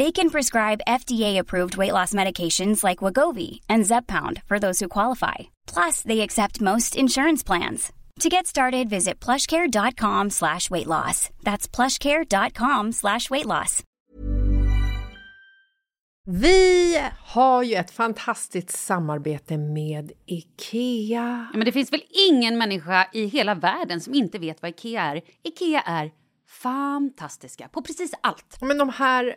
They can prescribe FDA-approved weight loss medications like Wagovi and Zepbound for those who qualify. Plus, they accept most insurance plans. To get started, visit plushcare.com slash weight loss. That's plushcare.com slash weight loss. Vi har ju ett fantastiskt samarbete med IKEA. Ja, men det finns väl ingen människa i hela världen som inte vet vad Ikea är. Ikea är fantastiska på precis allt. Men de här,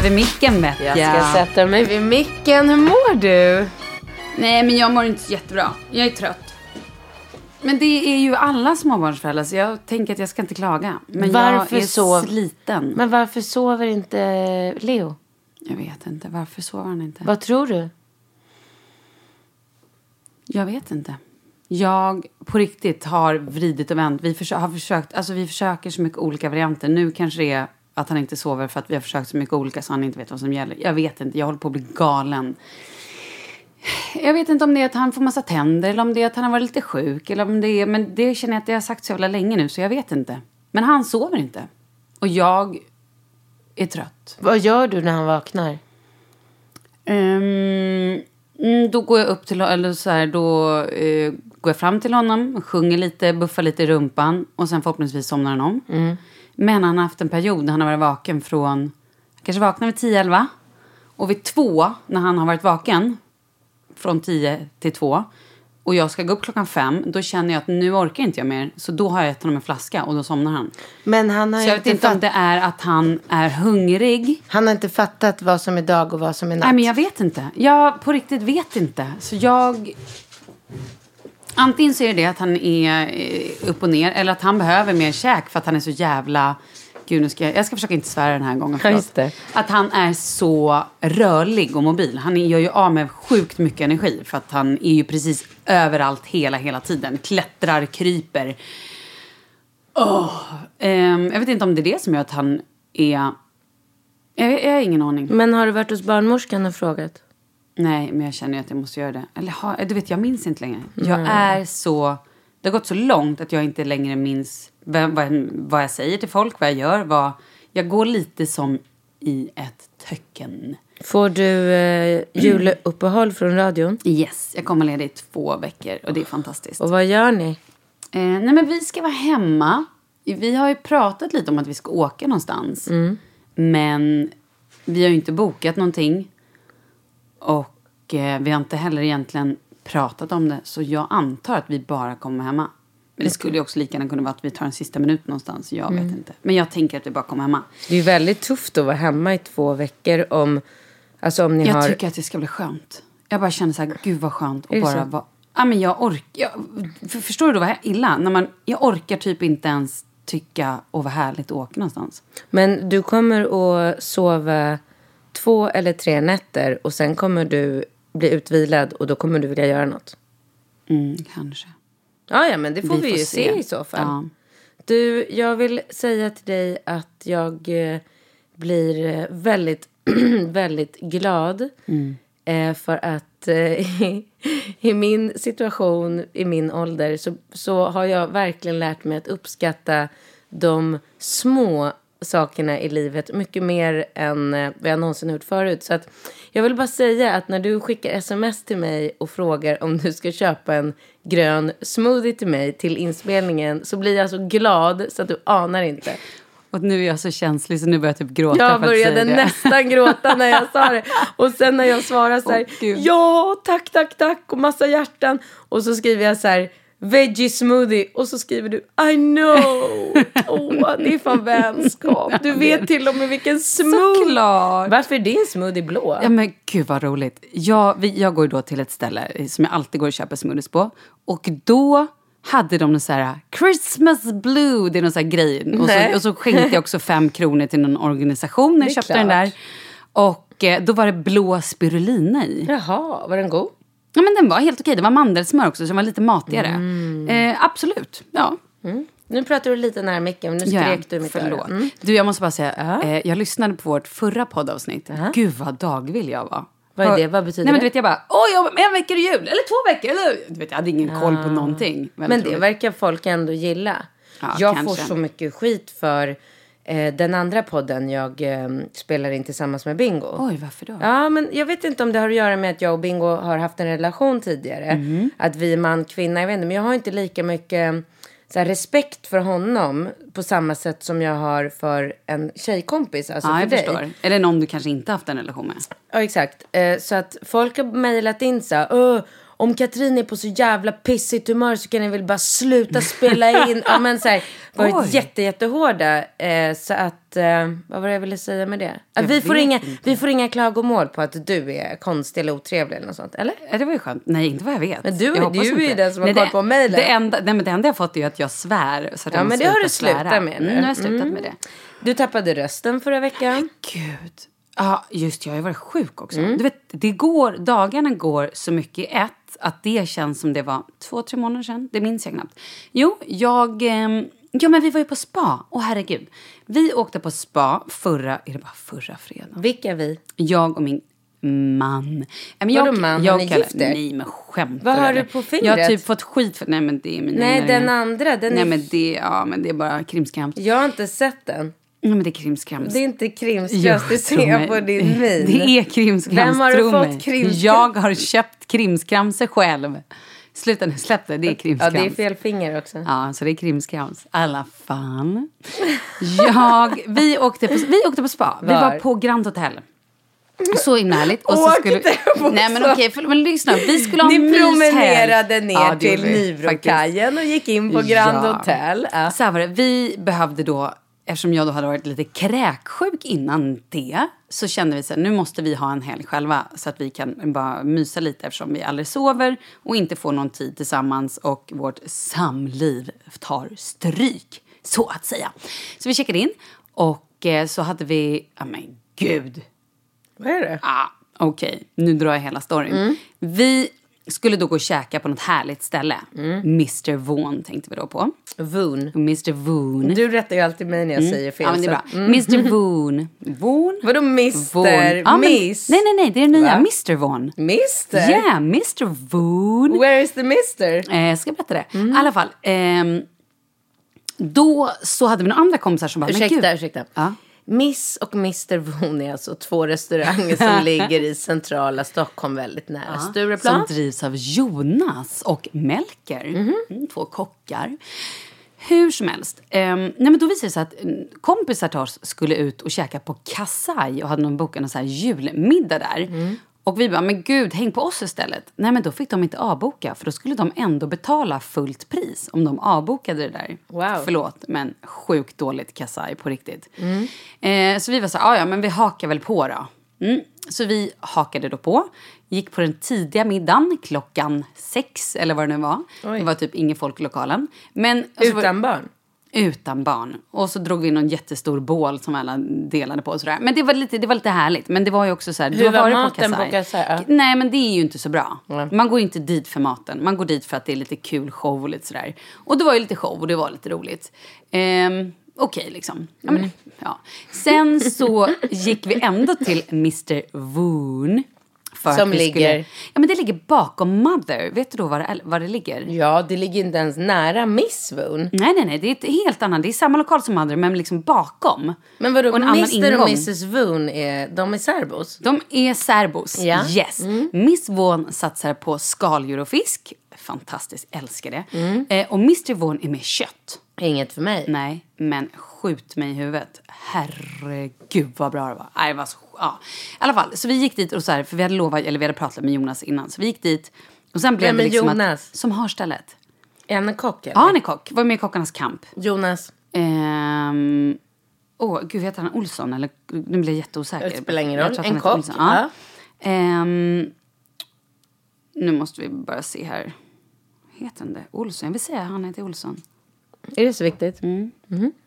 Sätter vi micken vet Jag ska sätta mig vid micken. Hur mår du? Nej, men jag mår inte så jättebra. Jag är trött. Men det är ju alla småbarnsföräldrar, så jag tänker att jag ska inte klaga. Men Varför jag är sov- sliten. Men varför sover inte Leo? Jag vet inte. Varför sover han inte? Vad tror du? Jag vet inte. Jag på riktigt har vridit och vänt. Vi, försö- har försökt, alltså vi försöker så mycket olika varianter. Nu kanske det är att han inte sover för att vi har försökt så mycket olika så han inte vet vad som gäller. Jag vet inte. Jag håller på att bli galen. Jag vet inte om det är att han får massa tänder eller om det är att han har varit lite sjuk. Eller om det är, men det känner jag att det har sagt så jävla länge nu så jag vet inte. Men han sover inte. Och jag är trött. Vad gör du när han vaknar? Mm, då går jag upp till eller så här, då eh, går jag fram till honom, sjunger lite, buffar lite i rumpan och sen förhoppningsvis somnar han om. Men han har haft en period när han har varit vaken från, kanske vaknar vid 10-11 och vid två när han har varit vaken från 10 till 2 och jag ska gå upp klockan fem, då känner jag att nu orkar inte jag mer. Så då har jag gett honom en flaska och då somnar han. Men han har, Så jag vet inte om det är att han är hungrig. han har inte fattat vad som är dag och vad som är natt. Nej, men jag vet inte. Jag på riktigt vet inte. Så jag... Antingen så är det att han är eh, upp och ner eller att han behöver mer käk för att han är så jävla... Gud, nu ska jag, jag ska försöka inte svära den här gången. Ja, förlåt. det. Att han är så rörlig och mobil. Han gör ju av med sjukt mycket energi för att han är ju precis överallt hela, hela tiden. Klättrar, kryper. Åh, ehm, jag vet inte om det är det som gör att han är... Jag, jag har ingen aning. Men har du varit hos barnmorskan och frågat? Nej, men jag känner att jag måste göra det. Eller ha, du vet, jag minns inte längre. Jag är så... Det har gått så långt att jag inte längre minns vad, vad, vad jag säger till folk, vad jag gör. Vad, jag går lite som i ett töcken. Får du eh, juluppehåll från radion? Yes, jag kommer ledig i två veckor och det är fantastiskt. Och vad gör ni? Eh, nej, men vi ska vara hemma. Vi har ju pratat lite om att vi ska åka någonstans. Men vi har ju inte bokat någonting. Och eh, vi har inte heller egentligen pratat om det. Så jag antar att vi bara kommer hemma. Men det skulle ju också lika gärna kunna vara att vi tar en sista minut någonstans. Jag vet inte. Men jag tänker att vi bara kommer hemma. Det är ju väldigt tufft att vara hemma i två veckor om, alltså om ni Jag har... tycker att det ska bli skönt. Jag bara känner så här, gud vad skönt att bara vara... Ja, men jag orkar... För, förstår du då vad illa? När man, jag orkar typ inte ens tycka och vad härligt att åka någonstans. Men du kommer att sova två eller tre nätter och sen kommer du bli utvilad och då kommer du vilja göra något. Mm, kanske. Ja, ja, men det får vi, Vi får ju se. se. i så fall. Ja. Du, jag vill säga till dig att jag eh, blir eh, väldigt, väldigt glad. Eh, för att i min situation, i min ålder, så, så har jag verkligen lärt mig att uppskatta de små sakerna i livet mycket mer än eh, vad jag någonsin gjort förut. Så att jag vill bara säga att när du skickar sms till mig och frågar om du ska köpa en grön smoothie till mig till inspelningen så blir jag så glad så att du anar inte. Och nu är jag så känslig så nu börjar jag typ gråta Jag började nästan gråta när jag sa det. Och sen när jag svarar så här, Gud. ja, tack, tack, tack och massa hjärtan. Och så skriver jag så här, veggie smoothie. Och så skriver du, I know. Åh, det är fan vänskap. Du vet till och med vilken smoothie. Såklart! Varför är din smoothie blå? Ja men gud vad roligt. Jag, vi, jag går ju då till ett ställe som jag alltid går och köper smoothies på. Och då hade de någon så här Christmas blue, det är någon så här grej. Och så, och så skänkte jag också fem kronor till någon organisation när jag köpte den klart. där. Och eh, då var det blå spirulina i. Jaha, var den god? Ja men den var helt okej. Det var mandelsmör också så den var lite matigare. Eh, absolut, ja. Nu pratar du lite nära micken, men nu Ja, skrek du i mitt öra. Mm. Du, jag måste bara säga, Ja. eh, jag lyssnade på vårt förra poddavsnitt. Gud vad dagvill jag var. Vad är det? Vad betyder Nej, men du vet, jag bara, oj, om en vecka är det jul, eller två veckor, eller... Du vet, jag hade ingen koll på någonting. Väldigt Ah. Men det verkar folk ändå gilla. Ja, jag kanske. får så mycket skit för den andra podden jag eh, spelar in tillsammans med Bingo. Oj, varför då? Ja, men jag vet inte om det har att göra med att jag och Bingo har haft en relation tidigare. Mhm. Att vi är man, kvinna, jag vet inte. Men jag har inte lika mycket så här, respekt för honom på samma sätt som jag har för en tjejkompis. Alltså ja, för jag dig. förstår. Eller någon du kanske inte haft en relation med. Ja, exakt. Eh, så att folk har mejlat in så här, "Åh, om Katrin är på så jävla pissigt humör så kan ni väl bara sluta spela in. ja, men så här, varit Oj. jätte, jättehårda. Eh, så att, eh, vad var det jag ville säga med det? Att vi, får inga, vi får inga klagomål på att du är konstig eller otrevlig eller något sånt, eller? Ja, det var ju skönt. Nej, inte vad jag vet. Men du- jag du är ju den som har nej, koll på mejlen. Det enda, nej, men det enda jag fått är ju att jag svär. Så att Ja, jag men det har du sluta svära. slutat med nu. Mm, nu har jag slutat Mm. med det. Du tappade rösten förra veckan. Gud. Ja, just jag har ju varit sjuk också. Mm. Du vet, det går, dagarna går så mycket i ett att det känns som det var två, tre månader sedan. Det minns jag knappt. Jo, jag... ehm, Ja, men vi var ju på spa. Åh, herregud. Vi åkte på spa förra... Är det bara förra fredagen? Vilka vi? Jag och min man. Men Vadå man? Jag ni kallar- gift? Nej, men skämtar Vad har du på fingret? Jag har typ fått skit för... Nej, men det är mina Nej, den andra. Den Nej, är... men det, ja, men det är bara krimskrams. Jag har inte sett den. Nej, men det är krimskrams. Det är inte krimskrams, det tro ser jag på din min. Det är krimskrams, Vem har du fått krimskrams? Jag har köpt krimskramser själv. Sluta nu, släpp det. Det är Ja, krimskrams. det är fel finger också. Ja, så det är krimskrams. I alla fall. Jag, vi, åkte på, vi åkte på spa. Vi Var? var på Grand Hotel. Så himla härligt. Och så skulle, Nej men okej, för, men lyssna. Vi skulle ha Ni en myshelg. promenerade ner Ja, till Nybrokajen och gick in på Grand Ja. Hotel. Ja. Så här var det, vi behövde då, eftersom jag då hade varit lite kräksjuk innan det, så kände vi så här, nu måste vi ha en helg själva så att vi kan bara mysa lite eftersom vi aldrig sover och inte får någon tid tillsammans och vårt samliv tar stryk, så att säga. Så vi checkade in och eh, så hade vi, ja men gud, Vad är det? Ah, Okej, nu drar jag hela storyn. Vi skulle då gå och käka på något härligt ställe. Mr Vaughan tänkte vi då på. Voon. Mr Vaughan. Du rättar ju alltid mig när jag säger fel. Mm. Ja, men det är bra. Mr Vaughan. Vaughan? Vadå Mr? Vaughan. Ja, men- Miss? Nej, nej, nej, det är det nya. Va? Mr Vaughan. Mr? Yeah, Mr Vaughan. Where is the Mr? Eh, ska jag berätta det? I alla fall. ehm, då så hade vi några andra kompisar som bara, men Ursäkta, gud. ursäkta. Ja. Miss och Mr Voon är alltså två restauranger som ligger i centrala Stockholm väldigt nära Stureplan. Som drivs av Jonas och Melker. Mm, två kockar. Hur som helst. ehm, nej men då visade det sig att mm, kompisar till oss skulle ut och käka på Kasai och hade någon bokat en så här julmiddag där. Och vi bara, men gud, häng på oss istället. Nej men då fick de inte avboka för då skulle de ändå betala fullt pris om de avbokade det där. Wow. Förlåt, men sjukt dåligt Kasai på riktigt. Eh, så vi var så här, "Ah, ja men vi hakar väl på då. Mm. Så vi hakade då på. Gick på den tidiga middagen klockan sex eller vad det nu var. Oj. Det var typ ingen folk i lokalen. Men, och så var- Utan barn? Utan barn. Och så drog vi någon jättestor bål som alla delade på. Och sådär. Men det var, lite, det var lite härligt. Men det var ju också så här... du Hur har var varit maten på Kasai. Nej, men det är ju inte så bra. Nej. Man går inte dit för maten. Man går dit för att det är lite kul show och lite sådär. Och det var ju lite show och det var lite roligt. Ehm, Okej, liksom. Ja, men, ja. Sen så gick vi ändå till Mr. Woon. För Som att vi ligger- Skulle, ja, men det ligger bakom Mother. Vet du då var det, var det ligger? Ja, det ligger inte ens nära Miss Voon. Nej, nej, nej. Det är ett helt annat. Det är samma lokal som Mother, men liksom bakom. Men vadå, Och en Mr och Mrs Voon, är, de är serbos? De är särbos. Ja. Yes. Miss Vaughan satsar på skaldjur och fisk. Fantastiskt, älskar det. Eh, och Mr Vaughan är med kött. Inget för mig. Nej, men skjut mig i huvudet. Herregud vad bra det var. Nej, det var så, ja. I alla fall, så vi gick dit och så här, för vi hade lovat, eller vi hade pratat med Jonas innan. Så vi gick dit och sen blev Vem det liksom Jonas? Att, som har stället. Är han en kock eller? Ja, han är kock. Var med i Kockarnas kamp. Jonas, Ehm, Åh, gud, heter han Olsson? Eller, nu blir jag jätteosäker. Det spelar ingen roll. En kock. Ja. ja. Ehm, nu måste vi bara se här. Heter han det? Olsson? Jag vill säga han heter Olsson. är det så viktigt? Mm.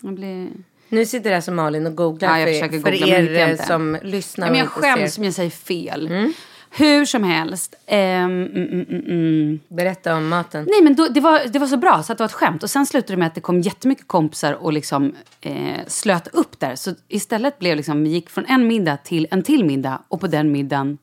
Jag blir... Nu sitter där som Malin och googlar Ja, jag för, för googla, er som lyssnar Nej, men jag skäms om jag säger fel. Hur som helst. mm, mm, mm, mm. Berätta om maten. Nej, men då, det, var, det var så bra så att det var ett skämt. Och sen slutade det med att det kom jättemycket kompisar och liksom eh, slöt upp där. Så istället blev liksom, vi gick från en middag till en till middag. Och på den middagen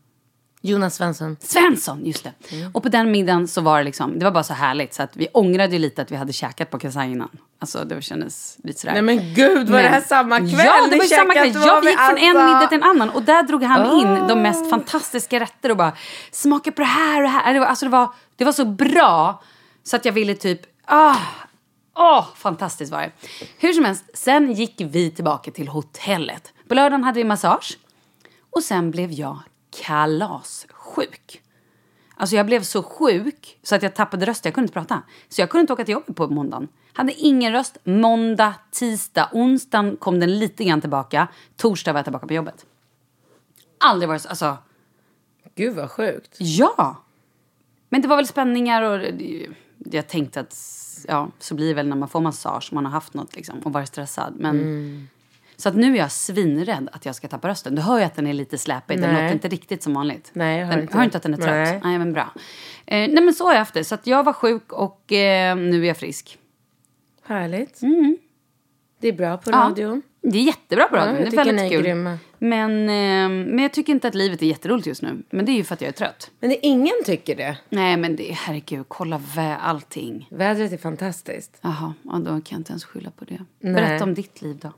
Jonas Svensson. Svensson, just det. Och på den middagen så var det liksom, det var bara så härligt så att vi ångrade ju lite att vi hade käkat på Kasai innan. Alltså det kändes lite sådär. Nej men gud, var det här samma kväll? Ja, det var ju samma kväll. Ja, vi gick från en middag till en annan och där drog han in de mest fantastiska rätter och bara smaka på det här och det här. Det var, alltså det var, det var så bra så att jag ville typ, ah, åh, fantastiskt var det. Hur som helst, sen gick vi tillbaka till hotellet. På lördagen hade vi massage och sen blev jag kalassjuk. Alltså jag blev så sjuk så att jag tappade rösten. Jag kunde inte prata. Så jag kunde inte åka till jobbet på måndagen. Hade ingen röst. Måndag, tisdag, onsdag kom den lite grann tillbaka. Torsdag var jag tillbaka på jobbet. Aldrig varit så... Alltså, Gud vad sjukt. ja! Men det var väl spänningar och jag tänkte att ja, så blir det väl när man får massage man har haft något liksom och varit stressad. Men, Så att nu är jag svinrädd att jag ska tappa rösten. Du hör ju att den är lite släpig. Den Nej. låter inte riktigt som vanligt. Nej, jag hör den, inte hör inte att den är trött? Nej. Nej, men bra. Eh, nej men så har jag haft det. Så att jag var sjuk och eh, nu är jag frisk. Härligt. Det är bra på Mm. Ja. radion. Det är jättebra på Ja, radion. jag det är väldigt är kul. grymma. Men, eh, men jag tycker inte att livet är jätteroligt just nu. Men det är ju för att jag är trött. Men det, ingen tycker det. Nej men det, herregud, kolla vä- allting. Vädret är fantastiskt. Jaha, ja, då kan jag inte ens skylla på det. Nej. Berätta om ditt liv då.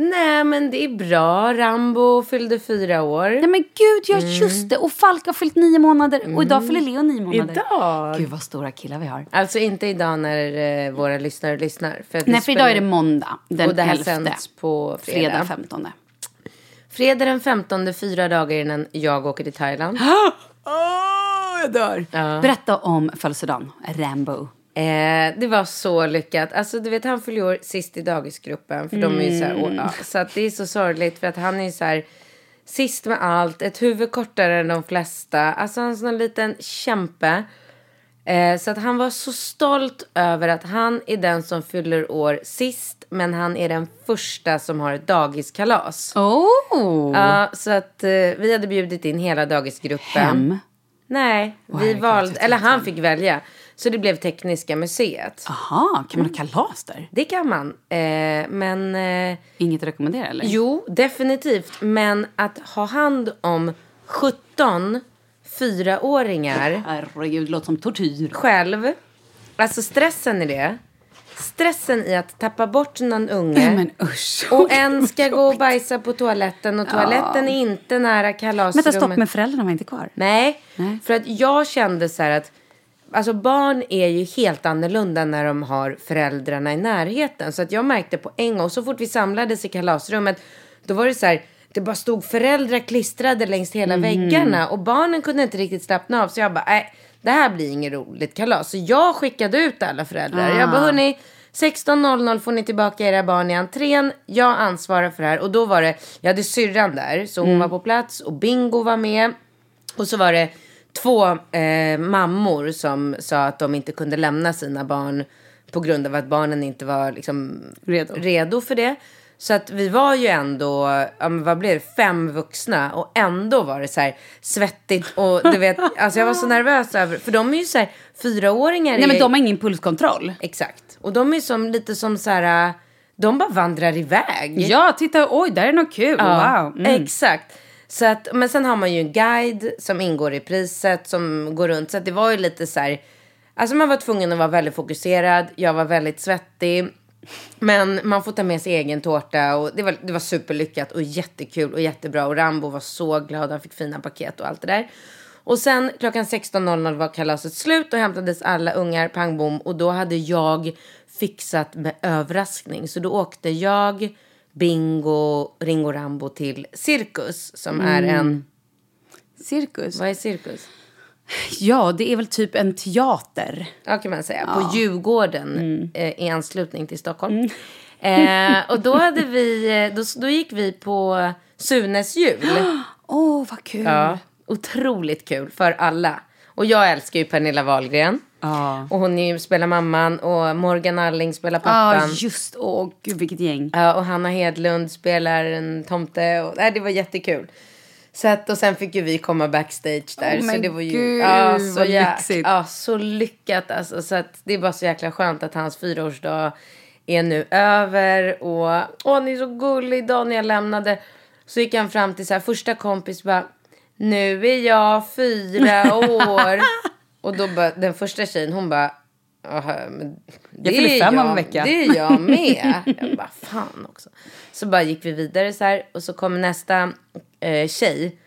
Nej men det är bra. Rambo fyllde fyra år. Nej men gud, ja just det. Och Falk har fyllt nio månader. Och idag fyller Leo nio månader. Idag? Gud vad stora killar vi har. Alltså inte idag när eh, våra lyssnare lyssnar. För Nej för idag är det måndag. Den Och det här 11. sänds på fredag. Fredag 15. Fredag den 15, fyra dagar innan jag åker till Thailand. Åh, jag dör. Berätta om födelsedagen, Rambo. Eh, det var så lyckat. Alltså du vet han fyller år sist i dagisgruppen. För de är ju så här, och, ja, så att det är så sorgligt för att han är ju så här sist med allt. Ett huvud kortare än de flesta. Alltså han är en sån liten kämpe. Eh, så att han var så stolt över att han är den som fyller år sist. Men han är den första som har ett dagiskalas. Oh. Ja, så att eh, vi hade bjudit in hela dagisgruppen. Hem. Nej, vi herregud, valde, eller han fick välja. Så det blev Tekniska museet. Aha, kan man ha kalas där? Det kan man. Eh, men eh, Inget att rekommendera eller? jo, definitivt. Men att ha hand om 17 fyraåringar Herregud, det låter som tortyr. själv. Alltså stressen i det. Stressen i att tappa bort någon unge. Men usch. Och en ska gå och bajsa på toaletten och toaletten är inte nära kalasrummet. Vänta, stopp, men föräldrarna var inte kvar? Nej, Nej. för att jag kände så här att Alltså barn är ju helt annorlunda när de har föräldrarna i närheten. Så att jag märkte på en gång, så fort vi samlades i kalasrummet, då var det så här, det bara stod föräldrar klistrade längs hela väggarna och barnen kunde inte riktigt slappna av. Så jag bara, nej, det här blir inget roligt kalas. Så jag skickade ut alla föräldrar. Jag bara, hörni, 16.00 får ni tillbaka era barn i entrén. Jag ansvarar för det här. Och då var det, jag hade syrran där, så hon var på plats och Bingo var med. Och så var det två eh, mammor som sa att de inte kunde lämna sina barn på grund av att barnen inte var liksom, Redo. redo för det. Så att vi var ju ändå, ja, men vad blev det, fem vuxna och ändå var det så här svettigt och du vet, alltså jag var så nervös över, för de är ju så här fyraåringar. Nej, men de har ingen pulskontroll. Exakt. Och de är som, lite som så här, de bara vandrar iväg. Ja, titta, oj, där är något kul. Ja, Wow. Mm. Exakt. Så att, men sen har man ju en guide som ingår i priset som går runt. Så att det var ju lite så här. Alltså man var tvungen att vara väldigt fokuserad. Jag var väldigt svettig. Men man får ta med sig egen tårta och det var, det var superlyckat och jättekul och jättebra. Och Rambo var så glad, han fick fina paket och allt det där. Och sen klockan 16.00 var kalaset slut och hämtades alla ungar, pang bom. Och då hade jag fixat med överraskning. Så då åkte jag, Bingo, Ringo Rambo till Cirkus som är en... Cirkus. Vad är Cirkus? Ja, det är väl typ en teater. Ja, kan man säga. På Djurgården eh, i anslutning till Stockholm. Eh, och då, hade vi, eh, då, då gick vi på Sunes jul. Åh, vad kul. Ja, otroligt kul för alla. Och jag älskar ju Pernilla Wahlgren. Ja. Och hon är ju, spelar mamman och Morgan Alling spelar Ja, pappan. just. Åh, gud vilket gäng. Ja, och Hanna Hedlund spelar en tomte. Och, nej, det var jättekul. Så att, och sen fick ju vi komma backstage där. Åh, så det var ju gud, ja, så, vad jäk, lyxigt. ja, så lyckat. Alltså, så att det är bara så jäkla skönt att hans fyraårsdag är nu över. Och åh, han är så gullig. Idag när jag lämnade så gick han fram till så här, första kompis bara. Nu är jag fyra år. Och då bara, den första tjejen hon bara. "Jaha, men Det Jag fyller fem om en vecka." Det är jag med. Jag bara, fan också. Så bara gick vi vidare så här. Och så kom nästa eh, tjej.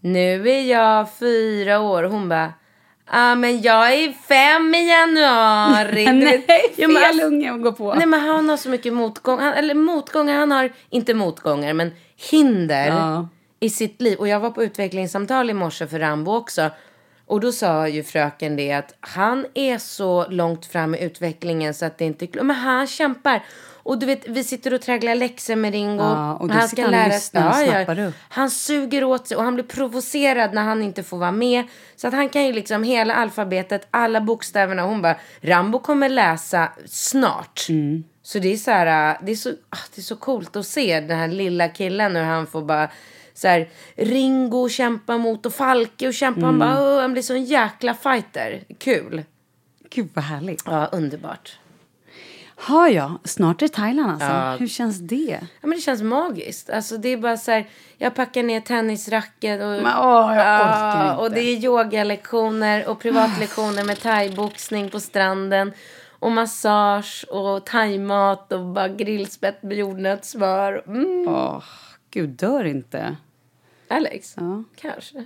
Nu är jag fyra år. Hon bara, ja ah, men jag är fem i januari. Nej, jo, men fel alltså- unge att gå på. Nej men han har så mycket motgång. Han, eller motgångar, han har inte motgångar men hinder Ja. i sitt liv. Och jag var på utvecklingssamtal i morse för Rambo också. Och då sa ju fröken det att han är så långt fram i utvecklingen så att det inte är. Men han kämpar. Och du vet, vi sitter och tragglar läxor med Ringo. Ja, och sitter och lyssnar och snappar upp. Han suger åt sig och han blir provocerad när han inte får vara med. Så att han kan ju liksom hela alfabetet, alla bokstäverna. Hon bara, Rambo kommer läsa snart. Mm. Så det är så här, det är så, ah, det är så coolt att se den här lilla killen hur han får bara så här, Ringo kämpa mot och Falke och kämpa. Han Mm. bara, "Åh, han blir så en jäkla fighter. Kul. Gud vad härligt. Ja, underbart. Har jag. Snart är Thailand alltså. Ja. Hur känns det? Ja, men det känns magiskt. Alltså, det är bara så här, jag packar ner tennisracket och, Men, åh, inte. och det är yogalektioner och privatlektioner med thaiboxning på stranden. Och massage och thaimat och bara grillspett med jordnötssmör. Mm. Åh, gud dör inte. Alex? Ja. Kanske.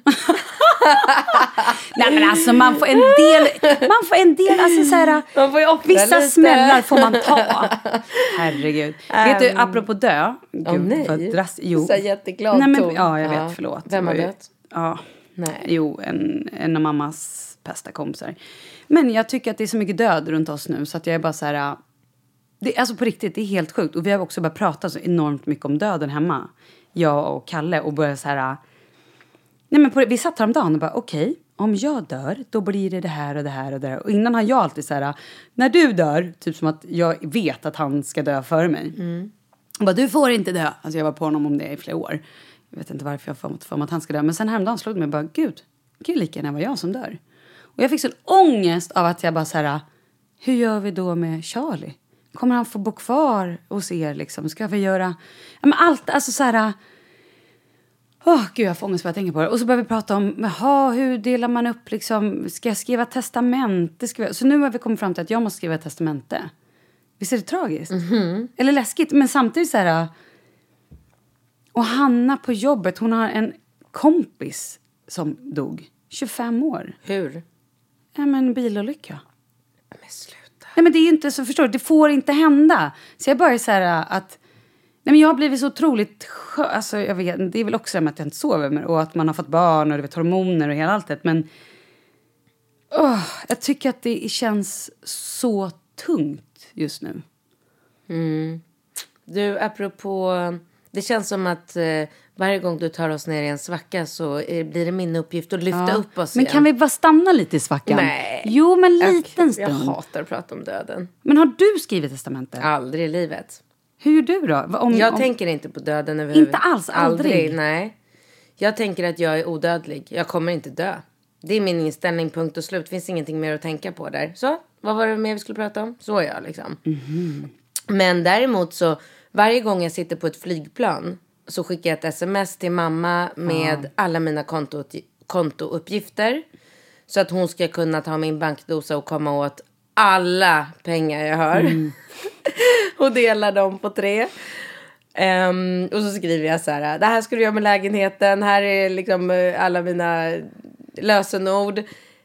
Nej men alltså man får en del, man får en del, alltså så här, Man får ju offra vissa lite. smällar får man ta. Herregud. Vet du, apropå dö. Gud, Åh, nej. vad drast- jo. Så jätteglad nej, men. Ja, jag vet, Ja. förlåt. Vem har dött? Ja. Nej. Jo, en, en av mammas bästa kompisar. Men jag tycker att det är så mycket död runt oss nu så att jag är bara så här... äh, Det, alltså på riktigt, det är helt sjukt. Och vi har också börjat prata så enormt mycket om döden hemma. Jag och Kalle och började så här... äh, Nej men på, vi satt häromdagen och bara okej, om jag dör då blir det det här och det här och det här. Och innan har jag alltid så här, äh, när du dör, typ som att jag vet att han ska dö före mig. Och bara, du får inte dö. Alltså jag var på honom om det i flera år. Jag vet inte varför jag fått för mig att han ska dö. Men sen häromdagen slog det mig bara, gud, gud lika gärna var jag som dör. Och jag fick sån ångest av att jag bara så här, hur gör vi då med Charlie? Kommer han få bo kvar hos er liksom? Ska vi göra, ja men allt, alltså så här. Åh, gud, jag får ångest bara jag tänker på det. Och så börjar vi prata om, jaha, hur delar man upp liksom, ska jag skriva testamente? Ska jag... Så nu har vi kommit fram till att jag måste skriva testamente. Visst är det tragiskt? Eller läskigt, men samtidigt så här... Och Hanna på jobbet, hon har en kompis som dog. 25 år. Hur? Ja, men bilolycka. Men sluta. Nej, men det är ju inte så, förstår du, det får inte hända. Så jag börjar så här äh, att, nej men jag har blivit så otroligt skö, alltså jag vet, det är väl också det med att jag inte sover men- och att man har fått barn och du vet hormoner och hela allt det. Men, oh, jag tycker att det känns så tungt just nu. Mm. Du, apropå... Det känns som att eh, varje gång du tar oss ner i en svacka så eh, blir det min uppgift att lyfta Ja. upp oss Men igen. kan vi bara stanna lite i svackan? Nej. Jo, men Jag- liten Jag stund. hatar att prata om döden. Men har du skrivit testamente? Aldrig i livet. Hur gör du då? Om, Jag om, tänker inte på döden överhuvud- Inte alls? Aldrig? Nej. Jag tänker att jag är odödlig. Jag kommer inte dö. Det är min inställning, punkt och slut. finns ingenting mer att tänka på där. Så, vad var det mer vi skulle prata om? Så är jag liksom. Mhm. Men däremot så, varje gång jag sitter på ett flygplan så skickar jag ett sms till mamma med alla mina konto, kontouppgifter. Så att hon ska kunna ta min bankdosa och komma åt alla pengar jag har. Mm. och dela dem på tre. Ehm, och så skriver jag så här, det här ska du göra med lägenheten, här är liksom eh, alla mina lösenord.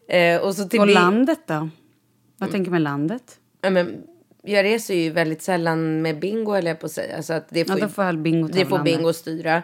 Eh, och så till och landet då? Vad tänker du med landet? Ja, men, jag reser ju väldigt sällan med bingo, eller jag på att säga. Så att det Ja, får, då får bingo det får bingo styra.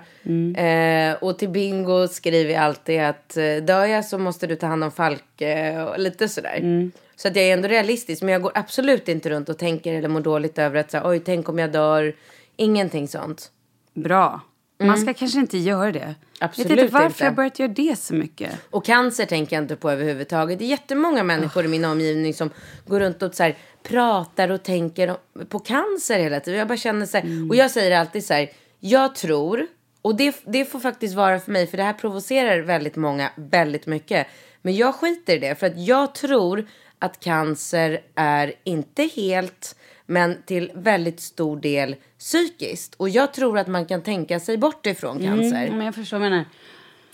Eh, och till bingo skriver jag alltid att eh, dör jag så måste du ta hand om Falke och lite sådär. Så att jag är ändå realistisk. Men jag går absolut inte runt och tänker eller mår dåligt över att så här, oj, tänk om jag dör. Ingenting sånt. Bra. Man ska kanske inte göra det. Mm. Absolut jag vet inte varför inte. jag börjat göra det så mycket. Och cancer tänker jag inte på överhuvudtaget. Det är jättemånga människor i min omgivning som går runt och så här, pratar och tänker på cancer hela tiden. Jag bara känner så här, och jag säger alltid så här, jag tror, och det, det får faktiskt vara för mig, för det här provocerar väldigt många väldigt mycket. Men jag skiter i det, för att jag tror att cancer är inte helt, men till väldigt stor del psykiskt. Och jag tror att man kan tänka sig bort ifrån cancer. Mm, men jag förstår vad menar.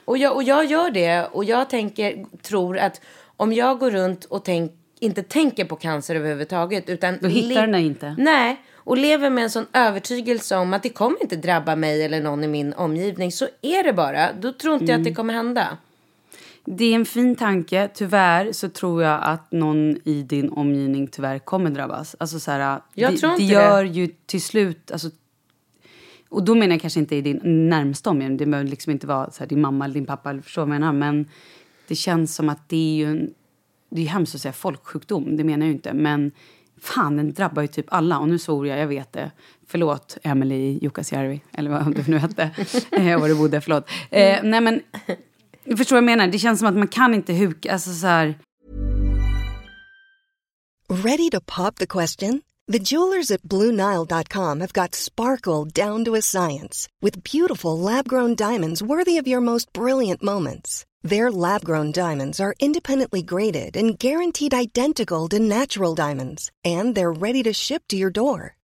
Och jag, och jag gör det och jag tänker, tror att om jag går runt och tänk, inte tänker på cancer överhuvudtaget utan... Då hittar den inte. Nej, och lever med en sån övertygelse om att det kommer inte drabba mig eller någon i min omgivning så är det bara. Då tror inte jag Mm. att det kommer hända. Det är en fin tanke. Tyvärr så tror jag att någon i din omgivning tyvärr kommer drabbas. Alltså så här, Jag det, tror inte det gör det. ju till slut... Alltså, och då menar jag kanske inte i din närmsta omgivning. Det behöver liksom inte vara så här, din mamma eller din pappa. Eller förstår vad jag menar. Men det känns som att det är ju en... Det är hemskt att säga folksjukdom. Det menar jag ju inte. Men fan, den drabbar ju typ alla. Och nu svor jag, jag vet det. Förlåt, Emily Jukkasjärvi. Eller vad du nu hette. eh, var du bodde, förlåt. Eh, nej men... Jag förstår vad jag menar. Det känns som att man kan inte huka... Alltså så här... Ready to pop the question? The jewelers at BlueNile.com have got sparkle down to a science with beautiful lab grown diamonds worthy of your most brilliant moments. Their lab grown diamonds are independently graded and guaranteed identical to natural diamonds, and they're ready to ship to your door.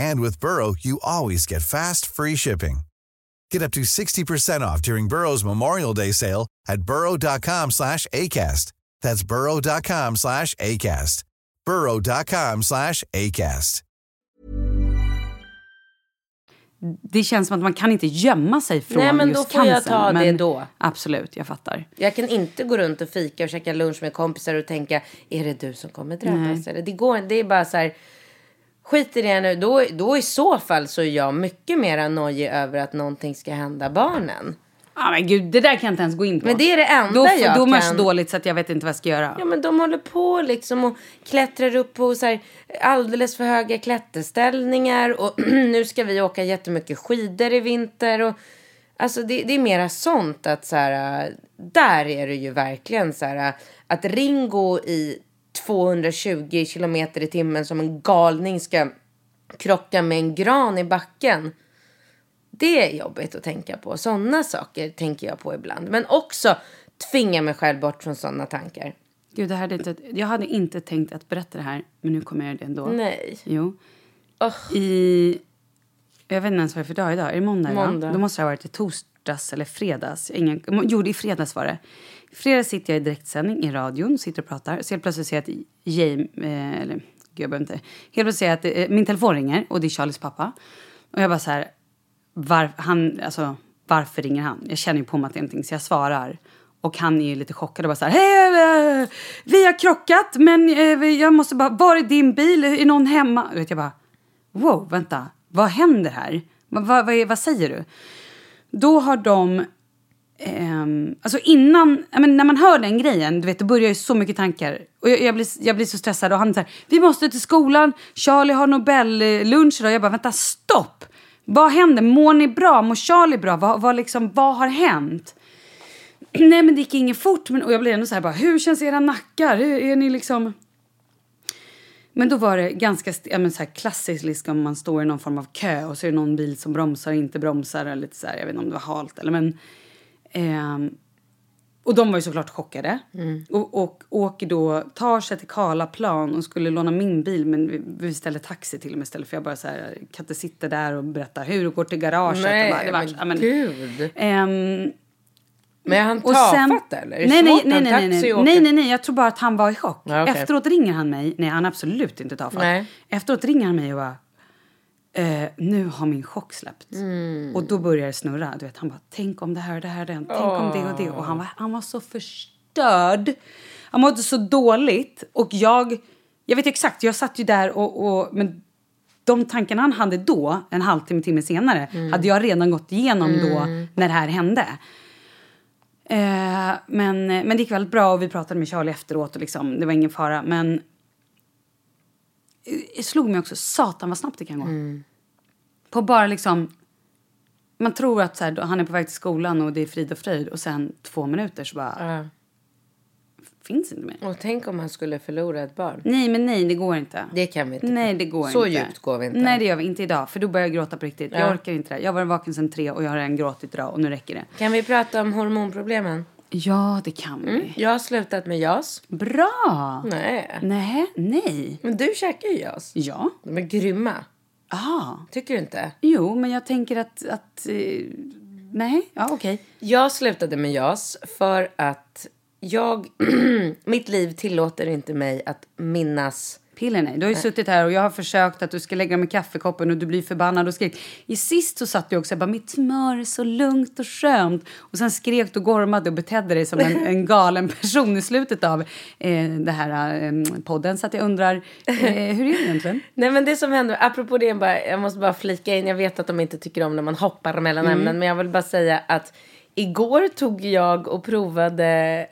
And with Burrow, you always get fast, free shipping. Get up to 60% off during Burrow's Memorial Day sale at burrow.com slash ACAST. That's burrow.com slash ACAST. burrow.com slash ACAST. Det känns som att man kan inte gömma sig från Nej, men just då får jag cancern, ta det då. Absolut, jag fattar. Jag kan inte gå runt och fika och käka lunch med kompisar och tänka, är det du som kommer drabbas? Eller, det, går, det är bara så här, skit i det nu. Då, då i så fall så är jag mycket mer nojig över att någonting ska hända barnen. Ah, men gud, det där kan jag inte ens gå in på. Men det är det enda då, jag Då mår jag så dåligt så att jag vet inte vad jag ska göra. Ja men de håller på liksom och klättrar upp på så här alldeles för höga klätterställningar och nu ska vi åka jättemycket skidor i vinter och alltså det, det är mera sånt att så här äh, där är det ju verkligen så här äh, att Ringo i 220 kilometer i timmen som en galning ska krocka med en gran i backen. Det är jobbigt att tänka på. Sådana saker tänker jag på ibland. Men också tvinga mig själv bort från sådana tankar. Gud, det här är inte, jag hade inte tänkt att berätta det här, men nu kommer jag göra det ändå. Nej. Jo. I... Jag vet inte ens vad det är för dag idag. Är det måndag? Måndag. Då måste det ha varit i torsdags eller fredags. Ingen, jo, är fredags var det fredag sitter jag i direktsändning i radion, sitter och pratar. Så helt plötsligt ser jag att James, eh, eller gud jag behöver inte. Helt plötsligt ser jag att eh, min telefon ringer och det är Charlies pappa. Och jag bara så här, var, han, alltså, varför ringer han? Jag känner ju på mig att det är någonting så jag svarar. Och han är ju lite chockad och bara så här, hej, eh, vi har krockat men eh, jag måste bara, var är din bil? Är någon hemma? Och jag bara, wow, vänta, vad händer här? Vad, vad, vad, vad säger du? Då har de, Um, alltså innan, ja, men när man hör den grejen, du vet, det börjar ju så mycket tankar. Och jag, jag, blir, jag blir så stressad och han säger, vi måste till skolan, Charlie har Nobellunch idag. Jag bara, vänta, stopp! Vad händer? Mår ni bra? Mår Charlie bra? Vad, vad, liksom, vad har hänt? Nej men det gick inget fort. Men, och jag blev ändå så här bara, hur känns era nackar? Hur, är ni liksom... Men då var det ganska ja, men så här klassiskt liksom, man står i någon form av kö och så är det någon bil som bromsar och inte bromsar. Eller lite så här, jag vet inte om det var halt eller men ehm, och de var ju såklart chockade. Och, och åker då, tar sig till Karlaplan och skulle låna min bil men vi, vi ställde taxi till och med istället för jag bara så här, kan inte sitta där och berätta hur det går till garaget. Nej, Och bara, det var- men ja, men- gud. Ehm, Men är han tafatt eller? Nej, nej, nej, nej, nej, nej, nej, nej, nej, jag tror bara att han var i chock. Ja, okej. Efteråt ringer han mig, nej han är absolut inte tafatt. Efteråt ringer han mig och bara, eh, nu har min chock släppt. Mm. Och då börjar det snurra, du vet, han bara, tänk om det här och det här tänk om det och det. Och han var, han var så förstörd. Han mådde så dåligt och jag, jag vet exakt, jag satt ju där och, och men de tankarna han hade då, en halvtimme, timme senare, Mm. hade jag redan gått igenom då när det här hände. Eh, men, men det gick väldigt bra och vi pratade med Charlie efteråt och liksom, det var ingen fara. Men det slog mig också, satan vad snabbt det kan gå. På bara liksom, man tror att så här, han är på väg till skolan och det är frid och fröjd och sen två minuter så bara, Ja. finns inte mer. Och tänk om han skulle förlora ett barn. Nej men nej, det går inte. Det kan vi inte. Nej, det går Så inte. djupt går vi inte. Nej, det gör vi inte idag. För då börjar jag gråta på riktigt. Jag Ja. orkar inte det. Jag var vaken sedan tre och jag har redan gråtit idag och nu räcker det. Kan vi prata om hormonproblemen? Ja, det kan vi. Jag har slutat med JAS. Bra! Nej. Nej, nej. Men du käkar ju JAS. Ja. De är grymma. Ah. Tycker du inte? Jo, men jag tänker att... att eh, nej, ja okej. Jag slutade med JAS för att jag... mitt liv tillåter inte mig att minnas Piller nej. Du har ju suttit här och jag har försökt att du ska lägga dem i kaffekoppen och du blir förbannad och skrek. I sist så satt du också bara mitt smör är så lugnt och skönt. Och sen skrek du och gormade och betedde dig som en, en galen person i slutet av eh, det här eh, podden. Så att jag undrar, eh, hur är det egentligen? Nej men det som händer, apropå det, bara, jag måste bara flika in, jag vet att de inte tycker om när man hoppar mellan Mm. ämnen, men jag vill bara säga att igår tog jag och provade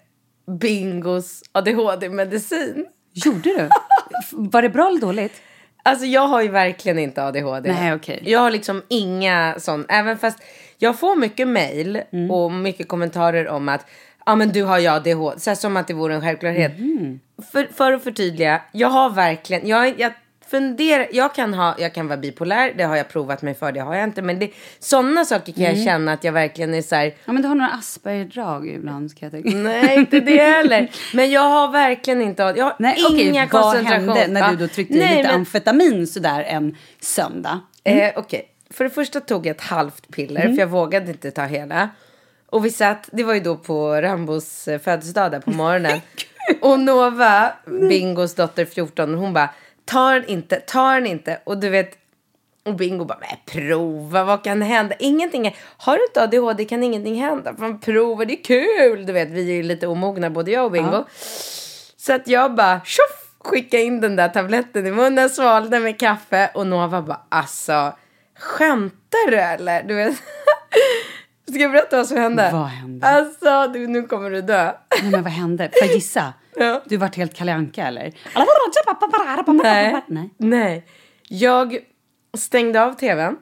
Bingos ADHD-medicin. Gjorde du? Var det bra eller dåligt? Alltså jag har ju verkligen inte ADHD. Nej, okej. Jag har liksom inga sån, även fast jag får mycket mail Mm. och mycket kommentarer om att ja men du har ju ADHD, så här, som att det vore en självklarhet. Mm. För, för att förtydliga, jag har verkligen, jag, jag funderar, jag kan, ha, jag kan vara bipolär, det har jag provat mig för, det har jag inte. Men det, sådana saker kan Mm. jag känna att jag verkligen är så här, Ja, men du har några Asperger-drag ibland kan jag tänka. nej inte det heller. Men jag har verkligen inte, jag har Nej, inga vad koncentration. hände när du då tryckte i Nej, lite men- amfetamin sådär en söndag? Eh, Okej, för det första tog jag ett halvt piller Mm. för jag vågade inte ta hela. Och vi satt, det var ju då på Rambos eh, födelsedag där på morgonen. och Nova, Bingos dotter 14, hon bara, ta den inte, ta den inte. Och du vet, och Bingo bara, men prova, vad kan hända? Ingenting, är- har du inte ADHD kan ingenting hända. Man provar, det är kul. Du vet, vi är ju lite omogna både jag och Bingo. Så att jag bara, tjoff, skicka in den där tabletten i munnen, svalde med kaffe. Och Nova bara, alltså, skämtar du eller? Du vet. Ska jag berätta vad som hände? Vad hände? Alltså, du, nu kommer du dö. Nej, men vad hände? Får jag gissa? Ja. Du vart helt Kalle Anka eller? Nej. Nej. Nej. Jag stängde av tvn.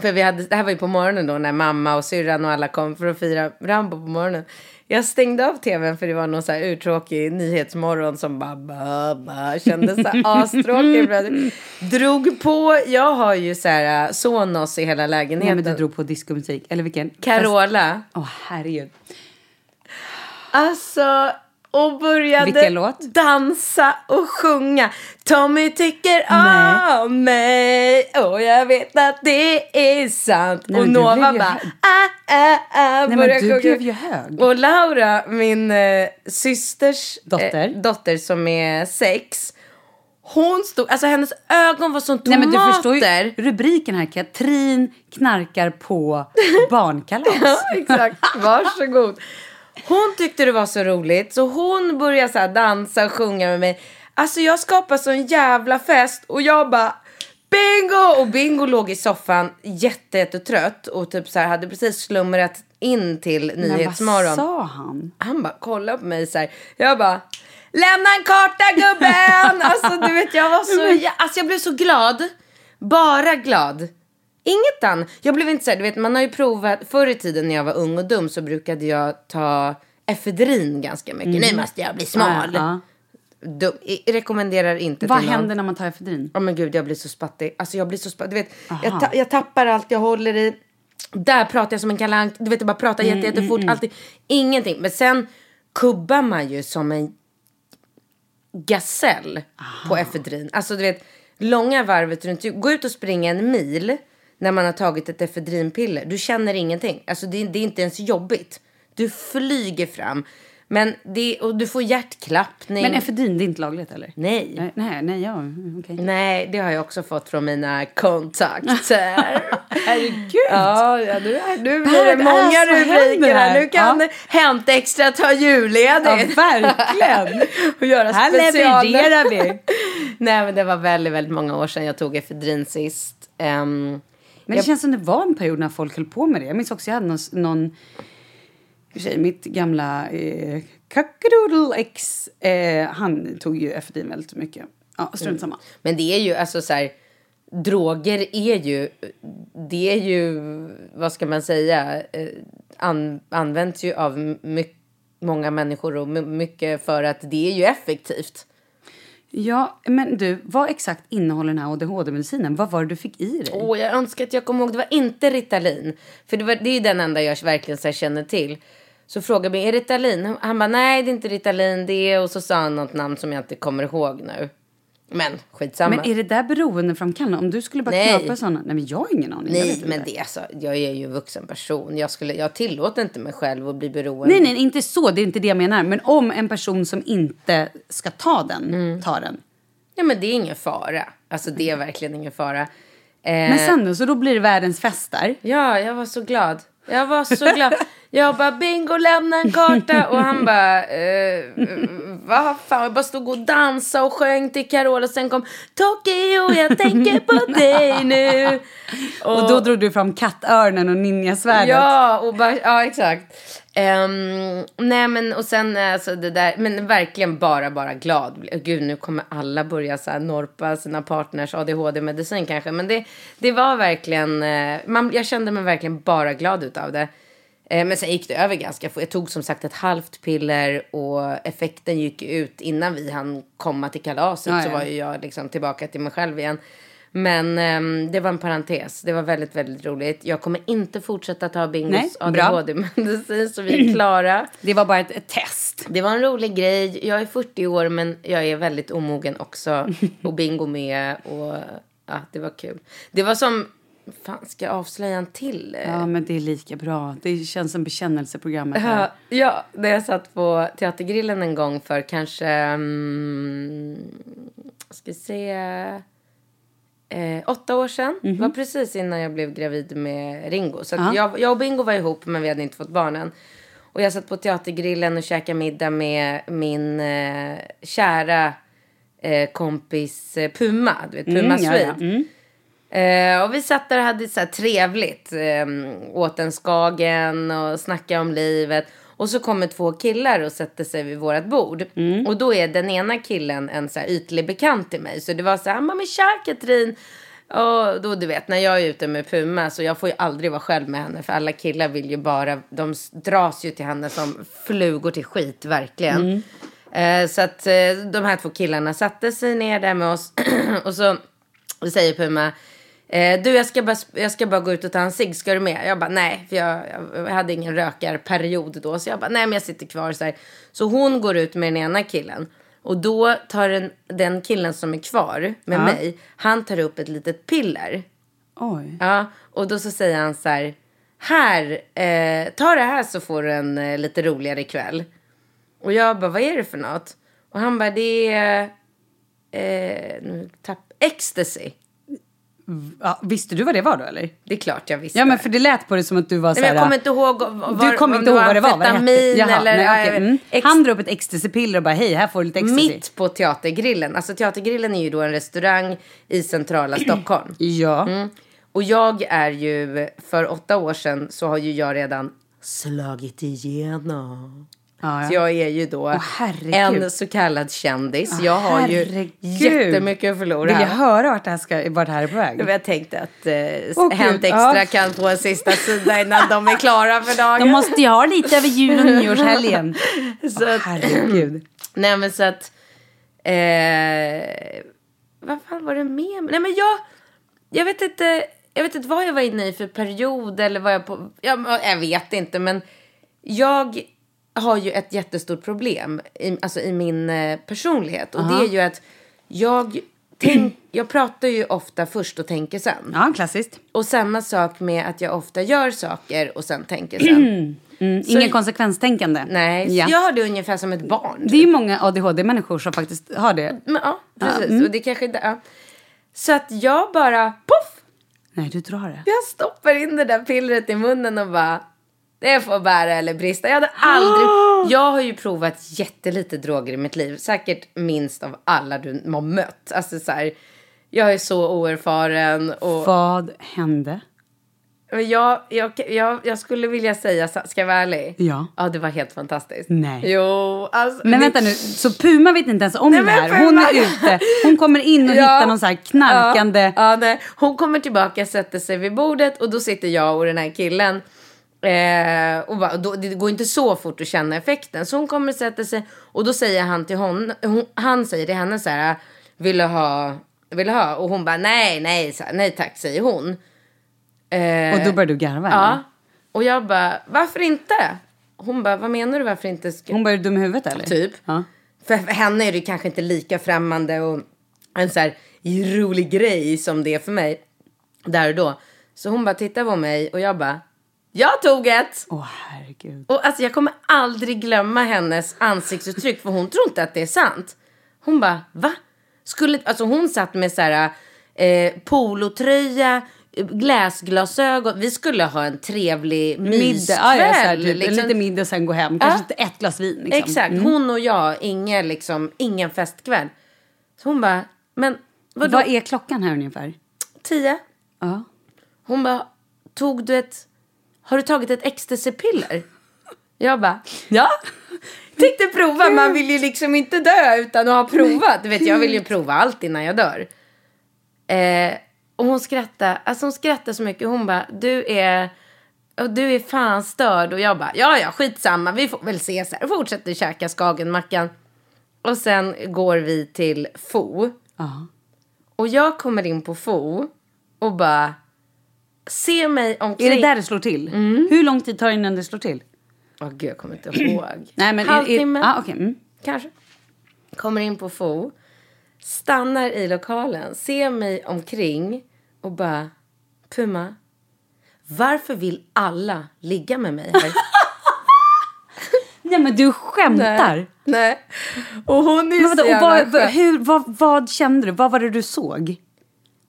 För vi hade, det här var ju på morgonen då när mamma och syrran och alla kom för att fira Rambo på morgonen. Jag stängde av tvn för det var någon så här urtråkig nyhetsmorgon som bara, bara, bara kändes så här astråkig. Drog på, jag har ju så här äh, Sonos i hela Nej, lägenheten. men du drog på diskomusik. Eller vilken? Carola. Åh, herregud. Alltså, och började dansa och sjunga. Tommy tycker Nej. om mig och jag vet att det är sant. Nej, och du Nova bara ah, ah, ah, men började du sjunga. blev ju hög. Och Laura, min eh, systers Dotter. Eh, dotter som är sex. Hon stod, alltså hennes ögon var som Nej, tomater. men du förstår ju rubriken här. Katrin knarkar på barnkalas. Ja, exakt. Varsågod. Hon tyckte det var så roligt så hon började så här dansa och sjunga med mig. Alltså jag skapade sån jävla fest och jag bara Bingo! Och Bingo låg i soffan jätte, jättetrött och typ så här hade precis slumrat in till Men vad Nyhetsmorgon. sa han? Han bara kollade på mig så här. Jag bara Lämna en karta gubben! alltså du vet jag var så, jag, alltså jag blev så glad. Bara glad. Inget annat. Jag blev inte så här, du vet man har ju provat, förr i tiden när jag var ung och dum så brukade jag ta efedrin ganska mycket. Nu måste jag bli smal. Ja, Dum, i- rekommenderar inte Vad till någon. händer när man tar efedrin? Ja men gud jag blir så spattig. Alltså jag blir så spattig. Du vet, jag, ta, jag tappar allt jag håller i. Där pratar jag som en kalank. Du vet jag bara pratar Mm, jätte, jättefort. Alltid. Ingenting. Men sen kubbar man ju som en gasell på efedrin. Alltså du vet långa varvet runt. Gå ut och springa en mil när man har tagit ett efedrinpiller. Du känner ingenting. Alltså det, det är inte ens jobbigt. Du flyger fram. Men det, och du får hjärtklappning. Men efedrin, det är inte lagligt eller? Nej. Nej, nej, nej ja, okej. Nej, det har jag också fått från mina kontakter. Herregud! ja, ja, nu, är- nu blir det många rubriker här. Nu kan Ja. Hänt Extra ta julledigt. Ja, verkligen. och göra Här levererar vi. Nej, men det var väldigt, väldigt många år sedan jag tog efedrin sist. Ehm, Men det Jag- känns som det var en period när folk höll på med det. Jag minns också jag hade någon, någon sig, mitt gamla eh, ex, eh, han tog ju efedrin väldigt mycket. Ja, strunt samma. Men det är ju alltså så här. Droger är ju, det är ju, vad ska man säga, eh, an, används ju av my, många människor och my, mycket för att det är ju effektivt. Ja, men du, vad exakt innehåller den här ADHD-medicinen? Vad var det du fick i dig? Åh, jag önskar att jag kom ihåg, det var inte Ritalin. För det, var, det är ju den enda jag verkligen så här känner till. Så frågade jag, är det Ritalin? Han bara, nej det är inte Ritalin, det är... Och så sa han något namn som jag inte kommer ihåg nu. Men skitsamma. Men är det där beroendeframkallande? Om du skulle bara Nej. knappa sådana... Nej, men jag har ingen aning. Nej, men det är alltså, jag är ju en vuxen person. Jag, skulle, jag tillåter inte mig själv att bli beroende. Nej, nej, inte så. Det är inte det jag menar. Men om en person som inte ska ta den Mm. tar den. Ja, men det är ingen fara. Alltså det är verkligen ingen fara. Eh, Men sen då, så då blir det världens fest där. Ja, jag var så glad. Jag var så glad. Jag bara, bingo, lämna en karta. Och han bara, eh, vad fan. Jag bara stod och dansade och sjöng till Carola. Och sen kom Tokyo, jag tänker på dig nu. Och, då drog du fram kattörnen och ninjasvärdet. Ja, och bara, ja exakt. Ehm, nej men och sen alltså det där, men verkligen bara, bara glad. Gud nu kommer alla börja så här norpa sina partners ADHD-medicin kanske. Men det, det var verkligen, eh, man, jag kände mig verkligen bara glad utav det. Eh, men sen gick det över ganska fort. Jag tog som sagt ett halvt piller och effekten gick ut innan vi hann komma till kalaset. Ja, Så var ju jag liksom tillbaka till mig själv igen. Men ehm, det var en parentes. Det var väldigt, väldigt roligt. Jag kommer inte fortsätta ta Bingos. ADHD-medicin så vi är klara. Det var bara ett, ett test. Det var en rolig grej. Jag är 40 år men jag är väldigt omogen också. Och Bingo med. Och ja, det var kul. Det var som... Fan, ska jag avslöja en till? Ja, men det är lika bra. Det känns som bekännelseprogrammet här. Ja, ja, när jag satt på Teatergrillen en gång för kanske... Mm, ska vi se... Eh, åtta år sedan. Det var precis innan jag blev gravid med Ringo. Så Ja. jag, jag och Bingo var ihop men vi hade inte fått barnen. Och jag satt på Teatergrillen och käkade middag med min eh, kära eh, kompis eh, Puma. Du vet, Puma Mm, ja, Swede. ja. Mm. Eh, och vi satt där och hade så trevligt. Eh, åt en skagen och snackade om livet. Och så kommer två killar och sätter sig vid vårt bord. Och då är den ena killen en så här ytlig bekant till mig. Så det var så här, men tja Katrin. Och då du vet, när jag är ute med Puma så jag får ju aldrig vara själv med henne. För alla killar vill ju bara, de dras ju till henne som flugor till skit, verkligen. Eh, så att eh, de här två killarna satte sig ner där med oss. och så säger Puma, eh, du jag ska, bara, jag ska bara gå ut och ta en cigg, ska du med? Jag bara nej, för jag, jag hade ingen rökarperiod då. Så jag bara nej men jag sitter kvar så här. Så hon går ut med den ena killen. Och då tar den, den killen som är kvar med Ja. mig, han tar upp ett litet piller. Oj. Ja, och då så säger han så här, här, eh, ta det här så får du en eh, lite roligare kväll. Och jag bara, vad är det för något? Och han bara, det är, eh, nu tapp, ecstasy. Ja, visste du vad det var då eller? Det är klart jag visste. Ja men för det lät på det som att du var så Nej, men här. jag kommer inte ihåg var, du kommer om inte ihåg vad det var? vad det hette. amfetamin Jaha, eller... nej, vet. mm. Han drar upp ett ecstasypiller och bara hej här får du lite ecstasy. Mitt på Teatergrillen. Alltså Teatergrillen är ju då en restaurang i centrala Stockholm. Ja. Mm. Och jag är ju, för åtta år sedan så har ju jag redan slagit igenom. Ja, Så ja. jag är ju då herregud. en så kallad kändis. Åh, jag har ju herregud. jättemycket att förlora. Vill jag höra vart det här, ska, vart det här är på väg? Jag tänkte att eh, Gud, Hänt Extra kan få en sista sida innan de är klara för dagen. De måste ju ha lite över jul och nyårshelgen. Så att- herregud. Nej men så att... Eh, vad fan var det med? Nej men jag... Jag vet inte... Jag vet inte vad jag var inne i för period eller vad jag på... Jag, jag vet inte men... Jag har ju ett jättestort problem i, alltså i min eh, personlighet. Och det är ju att jag... Tänk, jag pratar ju ofta först och tänker sen. Ja, klassiskt. Och samma sak med att jag ofta gör saker och sen tänker sen. Mm, Så- ingen konsekvenstänkande. Nej, Ja. så jag har det ungefär som ett barn. Det är ju många ADHD-människor som faktiskt har det. Men, ja, precis. mm. Och det kanske inte... Ja. Så att jag bara, poff! Nej, du drar det. Jag stoppar in det där pillret i munnen och bara... Det får bära eller brista. Jag hade aldrig... Jag har ju provat jättelite droger i mitt liv. Säkert minst av alla du har mött. Alltså så här, jag är så oerfaren och... Vad hände? Jag, jag, jag, jag skulle vilja säga, ska jag vara ärlig? Ja. Ja, det var helt fantastiskt. Nej. Jo, alltså... Men det- vänta nu, så Puma vet inte ens om Nej, det här? Hon är ute, hon kommer in och Ja. hittar någon så här knarkande... Ja, ja, nej. Hon kommer tillbaka, sätter sig vid bordet och då sitter jag och den här killen. Eh, och bara, då, det går inte så fort att känna effekten. Så hon kommer sätta sig och då säger han till hon, hon han säger till henne så här, vill du ha, vill du ha? Och hon bara, nej, nej, nej tack, säger hon. Eh, Och då börjar du garva? eller? Ja. Och jag bara, varför inte? Hon bara, vad menar du varför inte? Ska... Hon börjar dum i huvudet eller? Typ. Ja. För för henne är det kanske inte lika främmande och en så här rolig grej som det är för mig. Där och då. Så hon bara tittar på mig och jag bara, jag tog ett! Åh herregud. Och alltså jag kommer aldrig glömma hennes ansiktsuttryck för hon tror inte att det är sant. Hon bara, va? Skulle, alltså hon satt med så här eh, polotröja, gläsglasögon. Vi skulle ha en trevlig Middag, ja, ja, här, typ, liksom. en liten middag och sen gå hem. Kanske inte ett glas vin. Liksom. Exakt, hon och jag, ingen, liksom, ingen festkväll. Så hon bara, men vadå? Vad är klockan här ungefär? Tio? Ja. Hon bara, tog du ett, har du tagit ett ecstasy-piller? Jag bara, ja. Tänkte prova, man vill ju liksom inte dö utan att ha provat. Du vet, jag vill ju prova allt innan jag dör. Eh, och hon skrattade, alltså hon skrattade så mycket. Hon bara, du är, du är fan störd. Och jag bara, ja ja, skitsamma, vi får väl ses här. Och fortsätter käka Skagenmackan. Och sen går vi till Fo. Ja. Och jag kommer in på Fo och bara, se mig omkring. Är det där det slår till? Hur lång tid tar det innan det slår till? Åh gud, jag kommer inte ihåg. Nej, men är- är- Halvtimme, ah, okej, mm. kanske. Kommer in på Fo, stannar i lokalen, ser mig omkring och bara, Puma, varför vill alla ligga med mig här? Nej men du skämtar. Nej. Nej. Och hon är Men så jävla vad, hur, vad, vad kände du? Vad var det du såg?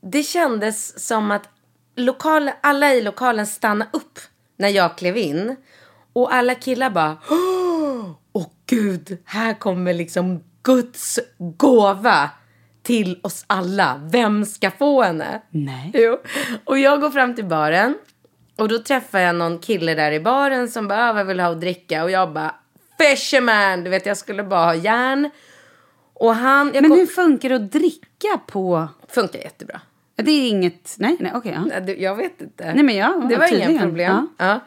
Det kändes som att lokalen, alla i lokalen stannade upp när jag klev in. Och alla killar bara, åh gud, här kommer liksom Guds gåva till oss alla. Vem ska få henne? Nej. Jo. Och jag går fram till baren. Och då träffar jag någon kille där i baren som bara, "Ah, vad vill ha att dricka? Och jag bara, fisherman! Du vet, jag skulle bara ha järn. Och han... Men kom, hur funkar det att dricka på... Funkar jättebra. Det är inget... Nej, nej okej. ja. Nej, du, Jag vet inte. Nej, men ja, det var tydligen. inga problem. Ja.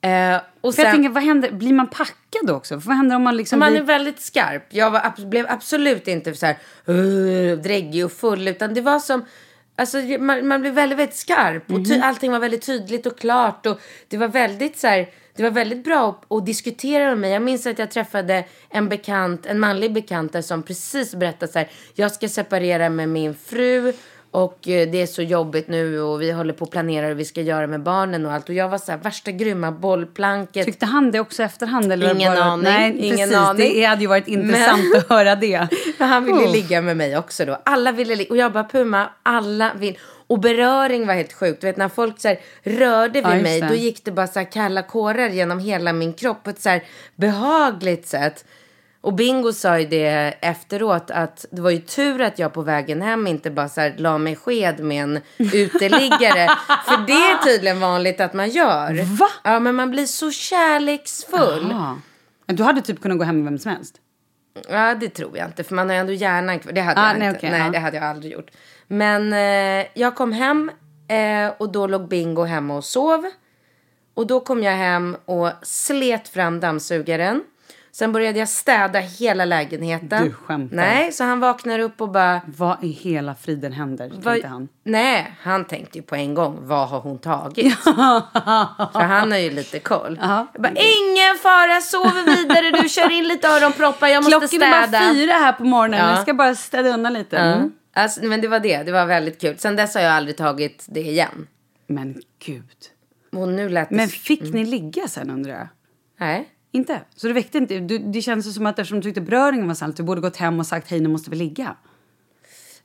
Eh, och För jag sen, tänker, vad händer? Blir man packad också? För vad händer om man liksom man blir... är väldigt skarp. Jag var, blev absolut inte så här uh, dräggig och full. Utan det var som... Alltså, man, man blev väldigt, väldigt skarp. Och Mhm. allting var väldigt tydligt och klart. Och det var väldigt så här... Det var väldigt bra att, att diskutera med mig. Jag minns att jag träffade en bekant, en manlig bekant som precis berättade så här. Jag ska separera med min fru. Och eh, det är så jobbigt nu och vi håller på att planera hur vi ska göra med barnen och allt. Och jag var så här värsta grymma bollplanket. Tyckte han det också efterhand? Eller Ingen bara... aning, Nej, ingen precis. aning. Det hade ju varit intressant att höra det. Men han ville Oh. ligga med mig också då. Alla ville ligga. Och jag bara, Puma, alla vill. Och beröring var helt sjukt. Du vet när folk så här rörde vid Ja, mig, då gick det bara så här kalla kårar genom hela min kropp på ett så här behagligt sätt. Och Bingo sa ju det efteråt att det var ju tur att jag på vägen hem inte bara så här la mig sked med en uteliggare. För det är tydligen vanligt att man gör. Va? Ja, men man blir så kärleksfull. Men Du hade typ kunnat gå hem med vem som helst. Ja, det tror jag inte. För man har ju ändå hjärnan kvar. Det hade Ah, jag nej, inte. okej, nej, ja. det hade jag aldrig gjort. Men eh, jag kom hem eh, och då låg Bingo hemma och sov. Och då kom jag hem och slet fram dammsugaren. Sen började jag städa hela lägenheten. Du skämtar. Nej, så han vaknar upp och bara... Vad i hela friden händer? Vad- Tänkte han. Nej, han tänkte ju på en gång, vad har hon tagit? För han har ju lite koll. Ja. Jag bara, ingen fara, sover vidare du, kör in lite öronproppar, jag måste Klockan är städa. bara fyra här på morgonen. Ja. Jag ska bara städa undan lite. Mm. Ja. Alltså, men det var det, det var väldigt kul. Sen dess har jag aldrig tagit det igen. Men gud. Och nu lät det... Men fick ni ligga sen undrar jag? Nej. Inte? Så det väckte inte? Du, det känns som att eftersom du tyckte beröringen var sant, du borde gått hem och sagt hej nu måste vi ligga.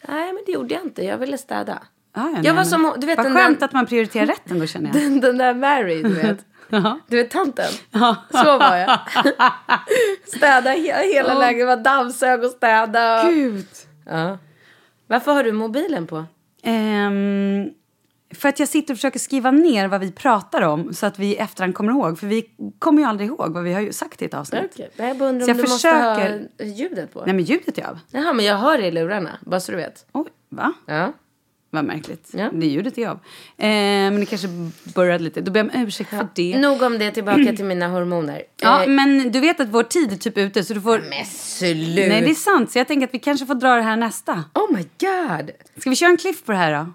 Nej, men det gjorde jag inte. Jag ville städa. Ah, ja, nej, jag var men- som, du vet Vad den skönt där, att man prioriterar rätt ändå känner jag. den, den där Mary, du vet. Du vet tanten? Så var jag. städa hela, hela lägenheten, var dammsög och städa. Gud. Ja. Varför har du mobilen på? Ehm, för att jag sitter och försöker skriva ner vad vi pratar om så att vi i efterhand kommer ihåg. För vi kommer ju aldrig ihåg vad vi har sagt i ett avsnitt. Okej. Jag bara undrar om jag du försöker- måste ha ljudet på. Nej men ljudet är av. Jaha, men jag hör det i lurarna. Bara så du vet. Oj, va? Ja. Vad märkligt. Ja. Det ljudet är av. Ehm, men det kanske började lite. Då ber jag om ursäkt för det. Nog om det, tillbaka till mina hormoner. Ja, Eh, men du vet att vår tid är typ ute så du får... men sluta. Nej, det är sant. Så jag tänker att vi kanske får dra det här nästa. Oh my god. Ska vi köra en cliff på det här då?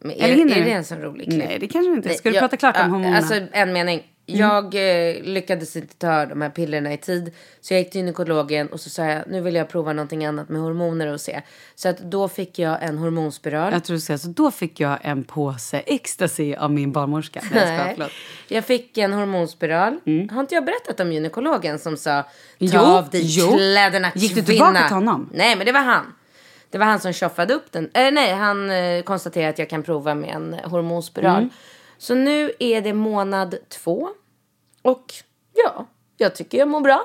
Men Eller är, hinner är du? det en sån rolig klipp? Nej, det kanske inte. Ska du jag- prata klart om ja, hormonerna? Alltså en mening. Jag eh, lyckades inte ta de här pillerna i tid. Så jag gick till gynekologen och så sa jag nu vill jag prova någonting annat med hormoner och se. Så att då fick jag en hormonspiral. Jag tror du ska säga så. Då fick jag en påse ecstasy av min barnmorska. Nej, jag Nej. förlåt. Jag fick en hormonspiral. Har inte jag berättat om gynekologen som sa ta Jo, av dig jo. kläderna Gick du tillbaka till honom? Nej men det var han. Det var han som tjoffade upp den. Eh, nej, han eh, konstaterade att jag kan prova med en hormonspiral. Mm. Så nu är det månad två. Och ja, jag tycker jag mår bra.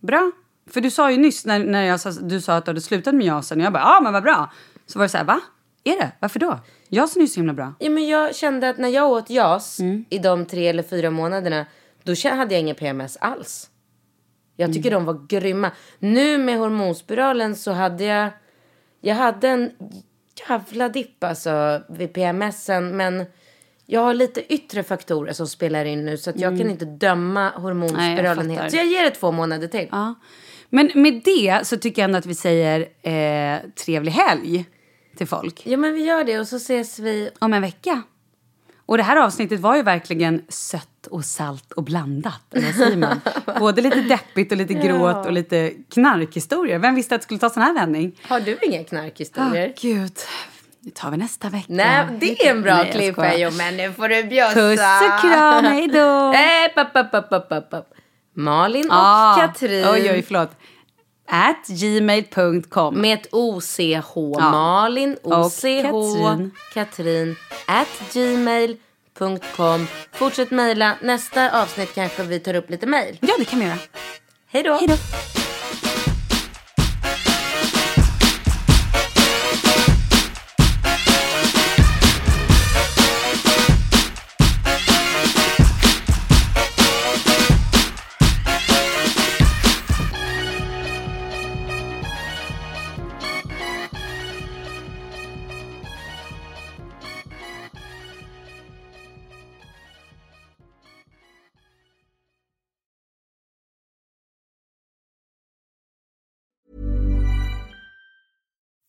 Bra. För du sa ju nyss när, när jag sa, du sa att du hade slutat med jasen och jag bara, ja ah, men vad bra. Så var det så här, va? Är det? Varför då? Jasen är ju så himla bra. Ja, men jag kände att när jag åt JAS Mm. i de tre eller fyra månaderna, då hade jag ingen PMS alls. Jag tycker Mm. de var grymma. Nu med hormonspiralen så hade jag, jag hade en jävla dipp alltså vid PMSen, men jag har lite yttre faktorer som spelar in nu så att jag kan inte döma hormonspiralen Mm. helt. Så jag ger det två månader till. Ja. Men med det så tycker jag ändå att vi säger eh, trevlig helg till folk. Ja men vi gör det och så ses vi. Om en vecka. Och det här avsnittet var ju verkligen sött och salt och blandat. Eller säger man? Både lite deppigt och lite gråt och lite knarkhistorier. Vem visste att det skulle ta sån här vändning? Har du inga knarkhistorier? gud. Det tar vi nästa vecka. Nej, det är en bra Nej, jo, men nu får du bjussa. Puss och kram, hej då! Eh. Malin och Ah, Katrin. Oj, oj, förlåt. At gmail.com. Med ett OCH. Malin, Och OCH, Katrin. Katrin. At gmail.com. Fortsätt mejla. Nästa avsnitt kanske vi tar upp lite mejl. Ja, det kan vi göra. Hej då.